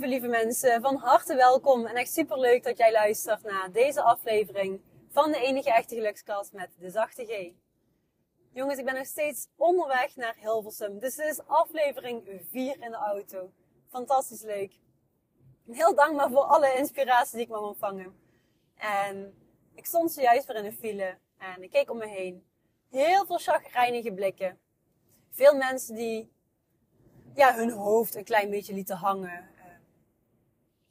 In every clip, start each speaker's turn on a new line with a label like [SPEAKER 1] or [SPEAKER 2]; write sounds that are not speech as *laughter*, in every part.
[SPEAKER 1] lieve, lieve mensen, van harte welkom en echt super leuk dat jij luistert naar deze aflevering van de enige echte gelukskast met de zachte G. Jongens, ik ben nog steeds onderweg naar Hilversum, dus dit is aflevering 4 in de auto. Fantastisch leuk. Heel dankbaar voor alle inspiratie die ik mag ontvangen. En ik stond zojuist weer in een file en ik keek om me heen. Heel veel chagrijnige blikken. Veel mensen die ja, hun hoofd een klein beetje lieten hangen.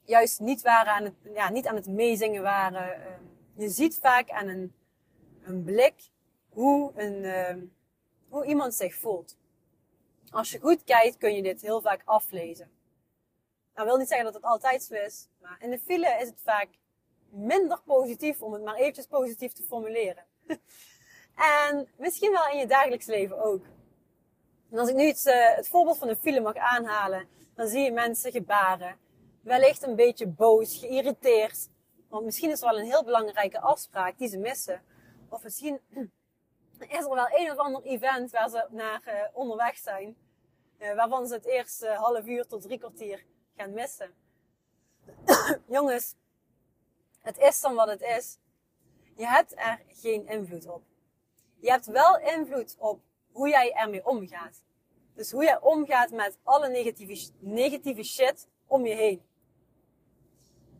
[SPEAKER 1] Juist niet, waren aan het, ja, niet aan het meezingen waren. Uh, je ziet vaak aan een, een blik hoe, een, uh, hoe iemand zich voelt. Als je goed kijkt kun je dit heel vaak aflezen. Nou wil niet zeggen dat het altijd zo is, maar in de file is het vaak minder positief om het maar eventjes positief te formuleren. *laughs* en misschien wel in je dagelijks leven ook. En als ik nu het, uh, het voorbeeld van een file mag aanhalen, dan zie je mensen gebaren. Wellicht een beetje boos, geïrriteerd. Want misschien is er wel een heel belangrijke afspraak die ze missen. Of misschien *clears throat* is er wel een of ander event waar ze naar uh, onderweg zijn. Uh, waarvan ze het eerste half uur tot drie kwartier gaan missen. *clears throat* Jongens, het is dan wat het is. Je hebt er geen invloed op. Je hebt wel invloed op hoe jij ermee omgaat. Dus hoe jij omgaat met alle negatieve, negatieve shit om je heen.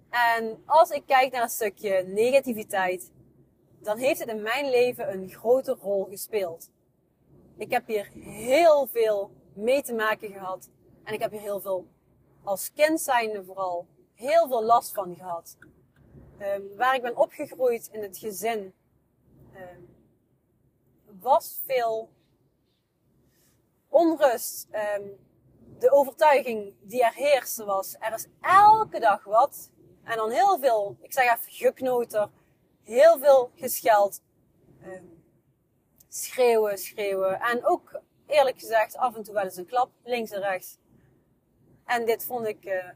[SPEAKER 1] En als ik kijk naar een stukje negativiteit, dan heeft het in mijn leven een grote rol gespeeld. Ik heb hier heel veel mee te maken gehad. En ik heb hier heel veel, als kind zijnde vooral, heel veel last van gehad. Um, waar ik ben opgegroeid in het gezin, um, was veel onrust, um, de overtuiging die er heerste was, er is elke dag wat. En dan heel veel, ik zeg even geknoter, heel veel gescheld. Um, schreeuwen, schreeuwen. En ook eerlijk gezegd af en toe wel eens een klap, links en rechts. En dit vond ik uh,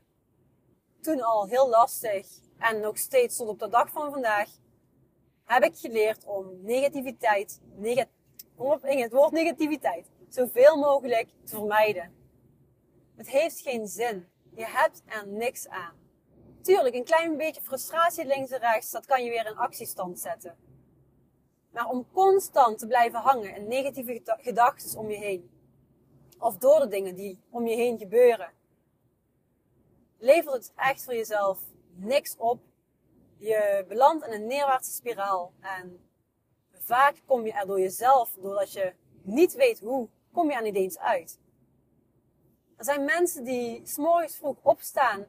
[SPEAKER 1] toen al heel lastig. En nog steeds tot op de dag van vandaag heb ik geleerd om negativiteit, neg het woord negativiteit, zoveel mogelijk te vermijden. Het heeft geen zin. Je hebt er niks aan. Tuurlijk, een klein beetje frustratie links en rechts, dat kan je weer in actiestand zetten. Maar om constant te blijven hangen in negatieve gedachten om je heen, of door de dingen die om je heen gebeuren, levert het echt voor jezelf niks op. Je belandt in een neerwaartse spiraal en vaak kom je er door jezelf, doordat je niet weet hoe, kom je er niet eens uit. Er zijn mensen die s'morgens vroeg opstaan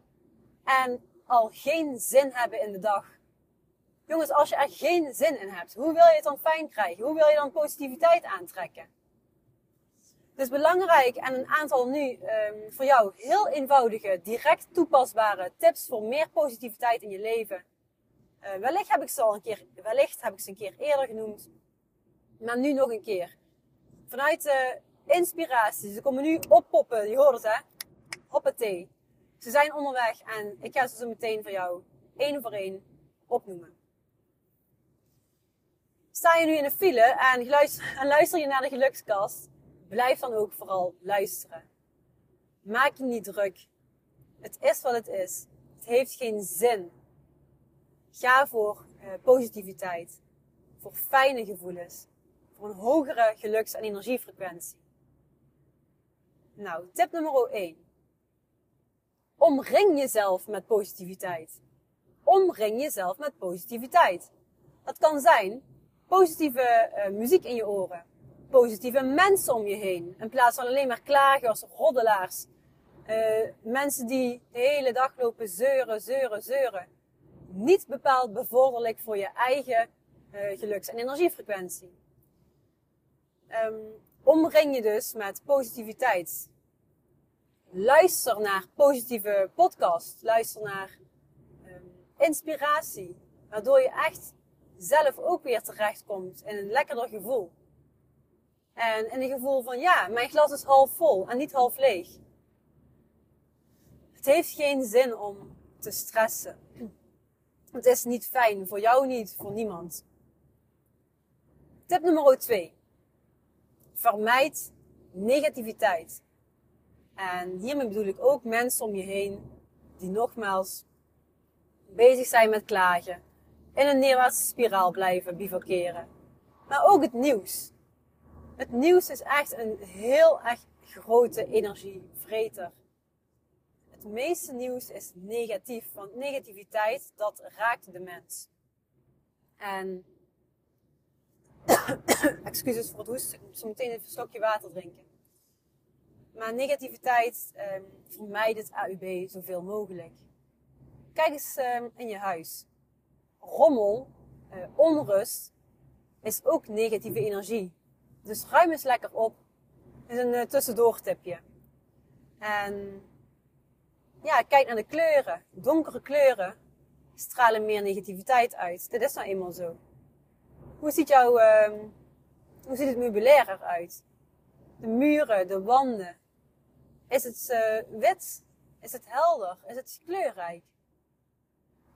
[SPEAKER 1] en al geen zin hebben in de dag. Jongens, als je er geen zin in hebt, hoe wil je het dan fijn krijgen? Hoe wil je dan positiviteit aantrekken? Dus belangrijk en een aantal nu um, voor jou heel eenvoudige, direct toepasbare tips voor meer positiviteit in je leven. Uh, wellicht heb ik ze al een keer, wellicht heb ik ze een keer eerder genoemd, maar nu nog een keer. Vanuit de inspiratie. Ze komen nu oppoppen. Je hoort het hè? Hoppatee. Ze zijn onderweg en ik ga ze zo meteen voor jou één voor één opnoemen. Sta je nu in de file en, luister, en luister je naar de gelukskast, blijf dan ook vooral luisteren. Maak je niet druk. Het is wat het is. Het heeft geen zin. Ga voor uh, positiviteit, voor fijne gevoelens, voor een hogere geluks- en energiefrequentie. Nou, tip nummer 1. Omring jezelf met positiviteit. Omring jezelf met positiviteit. Dat kan zijn positieve uh, muziek in je oren. Positieve mensen om je heen. In plaats van alleen maar klagers, roddelaars. Uh, mensen die de hele dag lopen zeuren, zeuren, zeuren. Niet bepaald bevorderlijk voor je eigen uh, geluks- en energiefrequentie. Um, omring je dus met positiviteit. Luister naar positieve podcasts. Luister naar um, inspiratie. Waardoor je echt zelf ook weer terechtkomt in een lekkerder gevoel. En in een gevoel van ja, mijn glas is half vol en niet half leeg. Het heeft geen zin om te stressen. Het is niet fijn, voor jou niet, voor niemand. Tip nummer 2. Vermijd negativiteit. En hiermee bedoel ik ook mensen om je heen die nogmaals bezig zijn met klagen, in een neerwaartse spiraal blijven bivakeren. Maar ook het nieuws. Het nieuws is echt een heel erg grote energievreter. Het meeste nieuws is negatief, want negativiteit, dat raakt de mens. En, *coughs* excuses voor het hoesten, ik moet zo meteen een slokje water drinken. Maar negativiteit, eh, vermijd het AUB zoveel mogelijk. Kijk eens eh, in je huis. Rommel, eh, onrust, is ook negatieve energie. Dus ruim eens lekker op. is een uh, tussendoortipje. En ja, kijk naar de kleuren. Donkere kleuren stralen meer negativiteit uit. Dit is nou eenmaal zo. Hoe ziet jouw, uh, hoe ziet het meubilair eruit? De muren, de wanden. Is het uh, wit? Is het helder? Is het kleurrijk?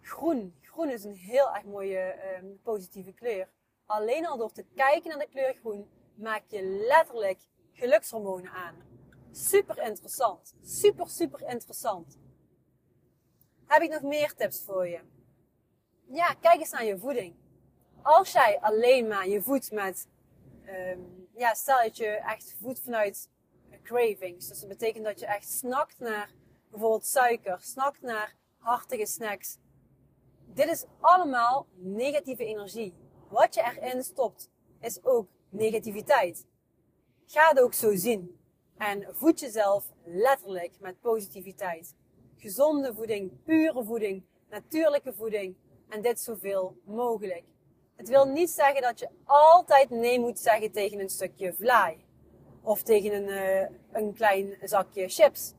[SPEAKER 1] Groen. Groen is een heel erg mooie uh, positieve kleur. Alleen al door te kijken naar de kleur groen maak je letterlijk gelukshormonen aan. Super interessant. Super, super interessant. Heb ik nog meer tips voor je? Ja, kijk eens naar je voeding. Als jij alleen maar je voedt met, um, ja, stel dat je echt voedt vanuit cravings. Dus dat betekent dat je echt snakt naar bijvoorbeeld suiker, snakt naar hartige snacks. Dit is allemaal negatieve energie. Wat je erin stopt, is ook negativiteit. Ga het ook zo zien. En voed jezelf letterlijk met positiviteit. Gezonde voeding, pure voeding, natuurlijke voeding en dit zoveel mogelijk. Het wil niet zeggen dat je altijd nee moet zeggen tegen een stukje vlaai. Of tegen een, uh, een klein zakje chips.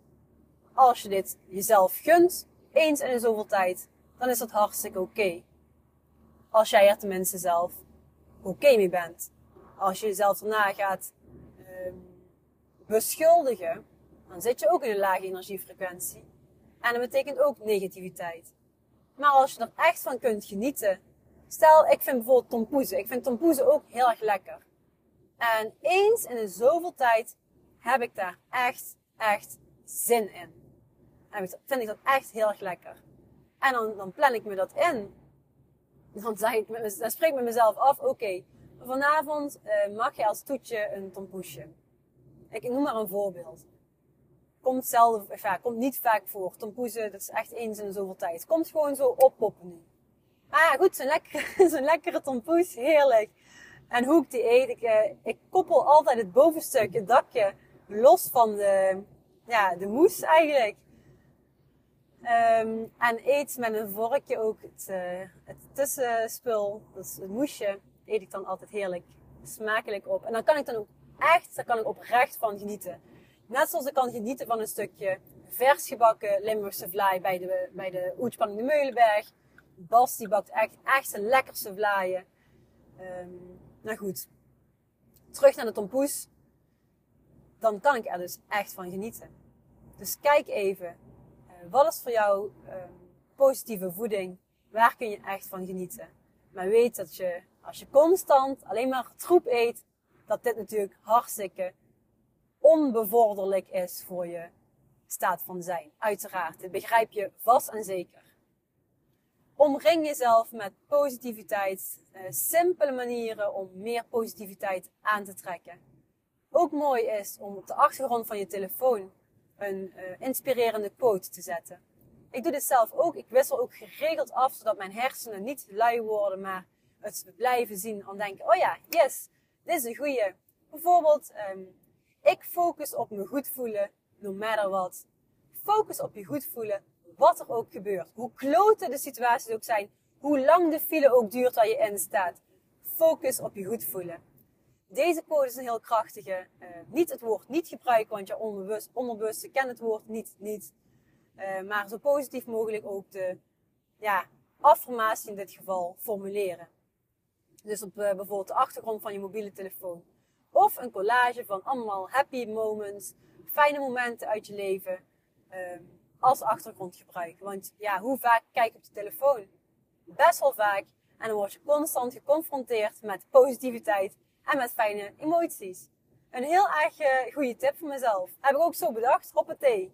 [SPEAKER 1] Als je dit jezelf gunt, eens in zoveel tijd, dan is dat hartstikke oké. Als jij er tenminste zelf oké mee bent. Als je jezelf erna gaat uh, beschuldigen, dan zit je ook in een lage energiefrequentie. En dat betekent ook negativiteit. Maar als je er echt van kunt genieten. Stel, ik vind bijvoorbeeld tompoezen. Ik vind tompoezen ook heel erg lekker. En eens in de zoveel tijd heb ik daar echt, echt zin in. En vind ik dat echt heel erg lekker. En dan, dan plan ik me dat in. Dan, spreek ik met mezelf af, oké, vanavond uh, mag je als toetje een tompoesje. Ik noem maar een voorbeeld. Komt zelden, ja, komt niet vaak voor. Tompoezen, dat is echt eens in zoveel tijd. Komt gewoon zo oppoppen nu. Maar ja, goed, zo'n lekkere, *laughs* zo'n lekkere tompoes, heerlijk. En hoe ik die eet, ik, uh, ik koppel altijd het bovenstuk, het dakje, los van de, ja, de moes eigenlijk. Um, en eet met een vorkje ook het, uh, het tussenspul, dus het moesje, eet ik dan altijd heerlijk smakelijk op. En dan kan ik dan ook echt, daar kan ik oprecht van genieten. Net zoals ik kan genieten van een stukje vers gebakken Limburgse vlaai bij de, bij de Oetspanning de Meulenberg. Bas die bakt echt, echt de lekkerste vlaaien. Um, nou goed, terug naar de tompoes. Dan kan ik er dus echt van genieten. Dus kijk even, uh, wat is voor jou uh, positieve voeding? Waar kun je echt van genieten? Maar weet dat je, als je constant alleen maar troep eet, dat dit natuurlijk hartstikke onbevorderlijk is voor je staat van zijn. Uiteraard, dit begrijp je vast en zeker. Omring jezelf met positiviteit. Uh, simpele manieren om meer positiviteit aan te trekken. Ook mooi is om op de achtergrond van je telefoon een uh, inspirerende quote te zetten. Ik doe dit zelf ook. Ik wissel ook geregeld af, zodat mijn hersenen niet lui worden, maar het blijven zien en denken, oh ja, yes, dit is een goeie. Bijvoorbeeld, um, ik focus op me goed voelen, no matter what. Focus op je goed voelen, wat er ook gebeurt. Hoe klote de situaties ook zijn. Hoe lang de file ook duurt waar je in staat. Focus op je goed voelen. Deze code is een heel krachtige. Uh, niet het woord niet gebruiken, want je onbewust, onderbewust kent het woord niet, niet. Uh, maar zo positief mogelijk ook de ja, affirmatie in dit geval formuleren. Dus op uh, bijvoorbeeld de achtergrond van je mobiele telefoon. Of een collage van allemaal happy moments, fijne momenten uit je leven. Ehm, als achtergrond gebruiken. Want ja, hoe vaak kijk je op de telefoon? Best wel vaak. En dan word je constant geconfronteerd met positiviteit en met fijne emoties. Een heel erg uh, goede tip voor mezelf. Heb ik ook zo bedacht. Hoppatee.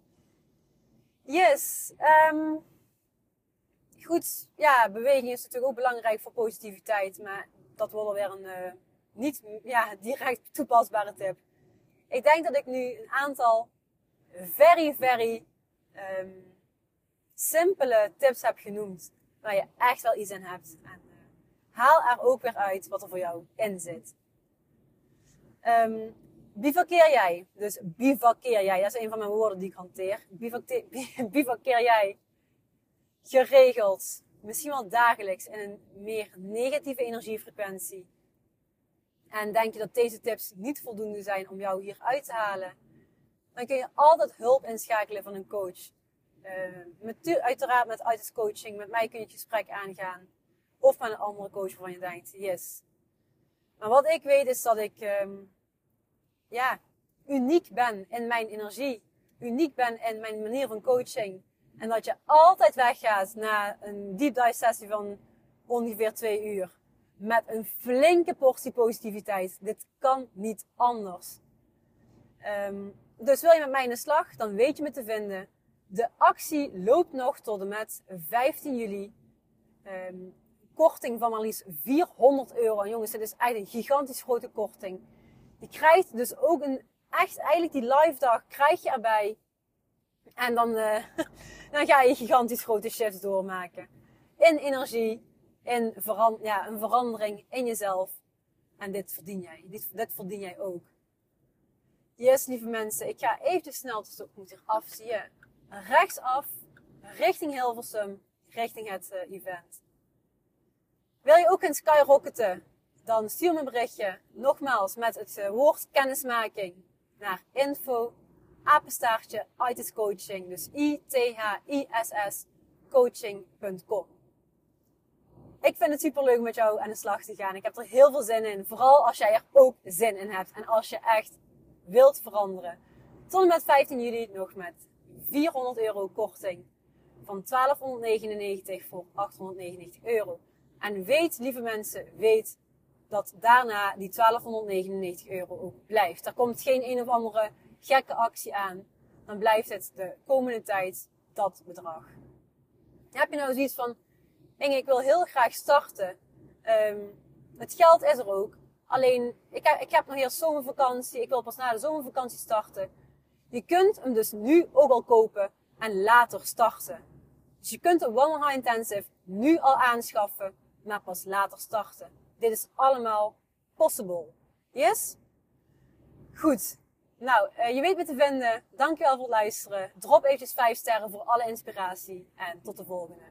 [SPEAKER 1] Yes. Um, goed, ja, beweging is natuurlijk ook belangrijk voor positiviteit. Maar dat wordt alweer een uh, niet ja, *laughs* direct toepasbare tip. Ik denk dat ik nu een aantal very, very um, simpele tips heb genoemd. Waar je echt wel iets in hebt. En uh, haal er ook weer uit wat er voor jou in zit. Um, bivakkeer jij? Dus bivakkeer jij. Dat is een van mijn woorden die ik hanteer. *laughs* Bivakkeer jij geregeld, misschien wel dagelijks, in een meer negatieve energiefrequentie. En denk je dat deze tips niet voldoende zijn om jou hier uit te halen, dan kun je altijd hulp inschakelen van een coach. Uh, met, uiteraard met ITIS coaching, met mij kun je het gesprek aangaan. Of met een andere coach waarvan je denkt, yes. Maar wat ik weet is dat ik um, ja, uniek ben in mijn energie. Uniek ben in mijn manier van coaching. En dat je altijd weggaat na een deep dive sessie van ongeveer twee uur. Met een flinke portie positiviteit. Dit kan niet anders. Um, dus wil je met mij in de slag, dan weet je me te vinden. De actie loopt nog tot en met 15 juli. Um, korting van maar liefst 400 euro. En jongens, dit is eigenlijk een gigantisch grote korting. Je krijgt dus ook een echt, eigenlijk die live dag krijg je erbij. En dan, uh, *laughs* dan ga je gigantisch grote shifts doormaken. In energie, in veran ja, een verandering in jezelf. En dit verdien jij. Dit, dit verdien jij ook. Yes, lieve mensen. Ik ga even snel, dus ik moet af. Rechtsaf, richting Hilversum, richting het uh, event. Wil je ook in skyrocketen? Dan stuur me een berichtje, nogmaals, met het uh, woord kennismaking naar info, apenstaartje. Dus coaching.com. Ik vind het super leuk met jou aan de slag te gaan. Ik heb er heel veel zin in. Vooral als jij er ook zin in hebt. En als je echt wilt veranderen. Tot en met 15 juli nog met 400 euro korting. Van 1299 voor 899 euro. En weet, lieve mensen, weet dat daarna die 1299 euro ook blijft. Er komt geen een of andere gekke actie aan. Dan blijft het de komende tijd dat bedrag. Heb je nou zoiets van, Inge, ik wil heel graag starten. Um, het geld is er ook. Alleen, ik heb, ik heb nog eerst zomervakantie. Ik wil pas na de zomervakantie starten. Je kunt hem dus nu ook al kopen en later starten. Dus je kunt de One High Intensive nu al aanschaffen, maar pas later starten. Dit is allemaal possible. Yes? Goed. Nou, uh, je weet me te vinden. Dankjewel voor het luisteren. Drop eventjes 5 sterren voor alle inspiratie. En tot de volgende.